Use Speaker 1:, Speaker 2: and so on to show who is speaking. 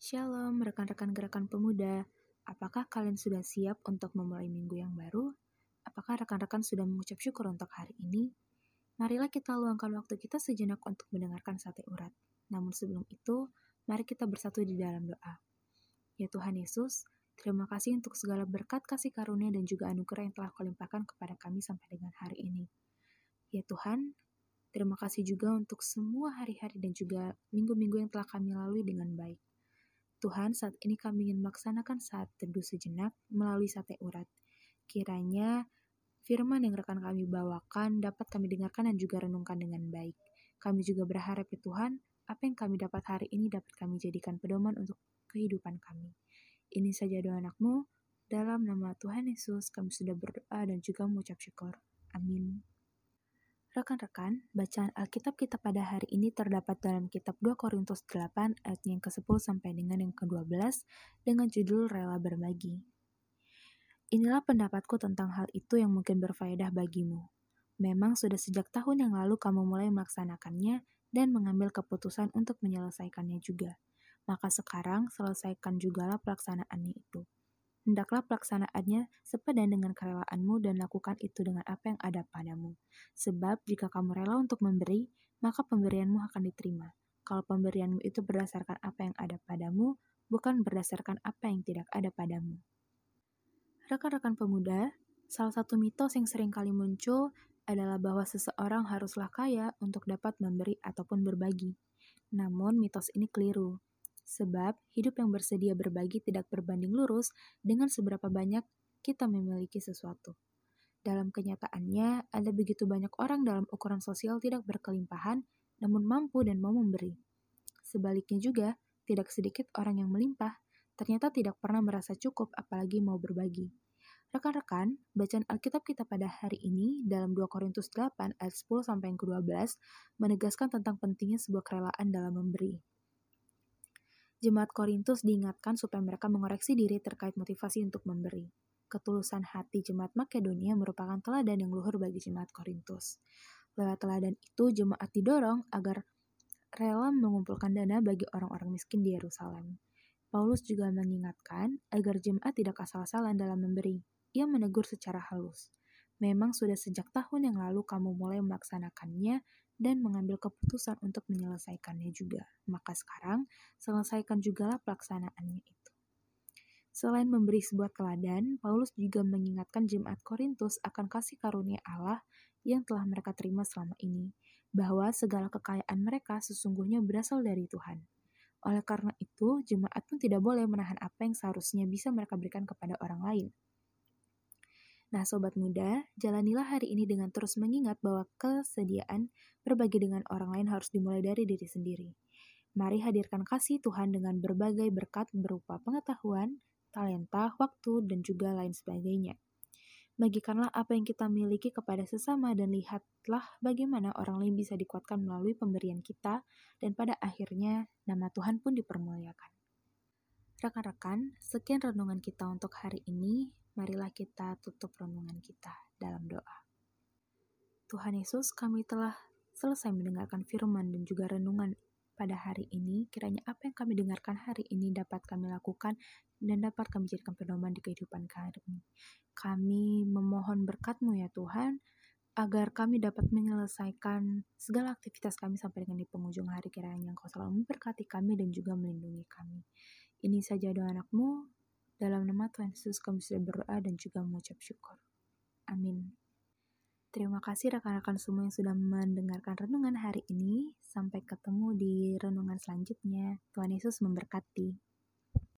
Speaker 1: Shalom, rekan-rekan gerakan pemuda. Apakah kalian sudah siap untuk memulai minggu yang baru? Apakah rekan-rekan sudah mengucap syukur untuk hari ini? Marilah kita luangkan waktu kita sejenak untuk mendengarkan sate urat. Namun sebelum itu, mari kita bersatu di dalam doa. Ya Tuhan Yesus, terima kasih untuk segala berkat kasih karunia dan juga anugerah yang telah kau limpahkan kepada kami sampai dengan hari ini. Ya Tuhan, terima kasih juga untuk semua hari-hari dan juga minggu-minggu yang telah kami lalui dengan baik. Tuhan, saat ini kami ingin melaksanakan saat teduh sejenak melalui sate urat. Kiranya firman yang rekan kami bawakan dapat kami dengarkan dan juga renungkan dengan baik. Kami juga berharap ya Tuhan, apa yang kami dapat hari ini dapat kami jadikan pedoman untuk kehidupan kami. Ini saja doa anakmu, dalam nama Tuhan Yesus kami sudah berdoa dan juga mengucap syukur. Amin. Rekan-rekan, bacaan Alkitab kita pada hari ini terdapat dalam kitab 2 Korintus 8 ayat yang ke-10 sampai dengan yang ke-12 dengan judul Rela Berbagi. Inilah pendapatku tentang hal itu yang mungkin berfaedah bagimu. Memang sudah sejak tahun yang lalu kamu mulai melaksanakannya dan mengambil keputusan untuk menyelesaikannya juga. Maka sekarang selesaikan jugalah pelaksanaannya itu hendaklah pelaksanaannya sepadan dengan kerelaanmu dan lakukan itu dengan apa yang ada padamu. Sebab jika kamu rela untuk memberi, maka pemberianmu akan diterima. Kalau pemberianmu itu berdasarkan apa yang ada padamu, bukan berdasarkan apa yang tidak ada padamu. Rekan-rekan pemuda, salah satu mitos yang sering kali muncul adalah bahwa seseorang haruslah kaya untuk dapat memberi ataupun berbagi. Namun, mitos ini keliru. Sebab hidup yang bersedia berbagi tidak berbanding lurus dengan seberapa banyak kita memiliki sesuatu. Dalam kenyataannya, ada begitu banyak orang dalam ukuran sosial tidak berkelimpahan, namun mampu dan mau memberi. Sebaliknya juga, tidak sedikit orang yang melimpah, ternyata tidak pernah merasa cukup apalagi mau berbagi. Rekan-rekan, bacaan Alkitab kita pada hari ini dalam 2 Korintus 8 ayat 10 sampai yang ke-12 menegaskan tentang pentingnya sebuah kerelaan dalam memberi. Jemaat Korintus diingatkan supaya mereka mengoreksi diri terkait motivasi untuk memberi. Ketulusan hati jemaat Makedonia merupakan teladan yang luhur bagi jemaat Korintus. Lewat teladan itu, jemaat didorong agar rela mengumpulkan dana bagi orang-orang miskin di Yerusalem. Paulus juga mengingatkan agar jemaat tidak asal-asalan dalam memberi. Ia menegur secara halus. Memang sudah sejak tahun yang lalu kamu mulai melaksanakannya dan mengambil keputusan untuk menyelesaikannya juga. Maka sekarang, selesaikan jugalah pelaksanaannya itu. Selain memberi sebuah teladan, Paulus juga mengingatkan jemaat Korintus akan kasih karunia Allah yang telah mereka terima selama ini, bahwa segala kekayaan mereka sesungguhnya berasal dari Tuhan. Oleh karena itu, jemaat pun tidak boleh menahan apa yang seharusnya bisa mereka berikan kepada orang lain. Nah, sobat muda, jalanilah hari ini dengan terus mengingat bahwa kesediaan berbagi dengan orang lain harus dimulai dari diri sendiri. Mari hadirkan kasih Tuhan dengan berbagai berkat berupa pengetahuan, talenta, waktu, dan juga lain sebagainya. Bagikanlah apa yang kita miliki kepada sesama dan lihatlah bagaimana orang lain bisa dikuatkan melalui pemberian kita dan pada akhirnya nama Tuhan pun dipermuliakan. Rekan-rekan, sekian renungan kita untuk hari ini marilah kita tutup renungan kita dalam doa. Tuhan Yesus, kami telah selesai mendengarkan firman dan juga renungan pada hari ini. Kiranya apa yang kami dengarkan hari ini dapat kami lakukan dan dapat kami jadikan pedoman di kehidupan kami. Kami memohon berkat-Mu ya Tuhan, agar kami dapat menyelesaikan segala aktivitas kami sampai dengan di penghujung hari kiranya Engkau selalu memberkati kami dan juga melindungi kami. Ini saja doa anakmu, dalam nama Tuhan Yesus kami sudah berdoa dan juga mengucap syukur. Amin. Terima kasih rekan-rekan semua yang sudah mendengarkan renungan hari ini. Sampai ketemu di renungan selanjutnya. Tuhan Yesus memberkati.